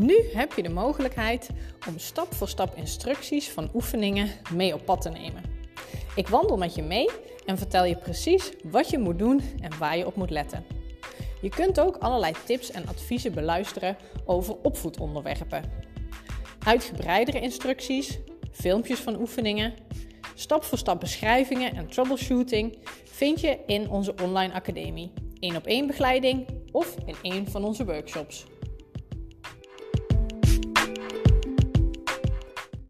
Nu heb je de mogelijkheid om stap voor stap instructies van oefeningen mee op pad te nemen. Ik wandel met je mee en vertel je precies wat je moet doen en waar je op moet letten. Je kunt ook allerlei tips en adviezen beluisteren over opvoedonderwerpen. Uitgebreidere instructies, filmpjes van oefeningen, stap voor stap beschrijvingen en troubleshooting vind je in onze online academie, één op één begeleiding of in een van onze workshops.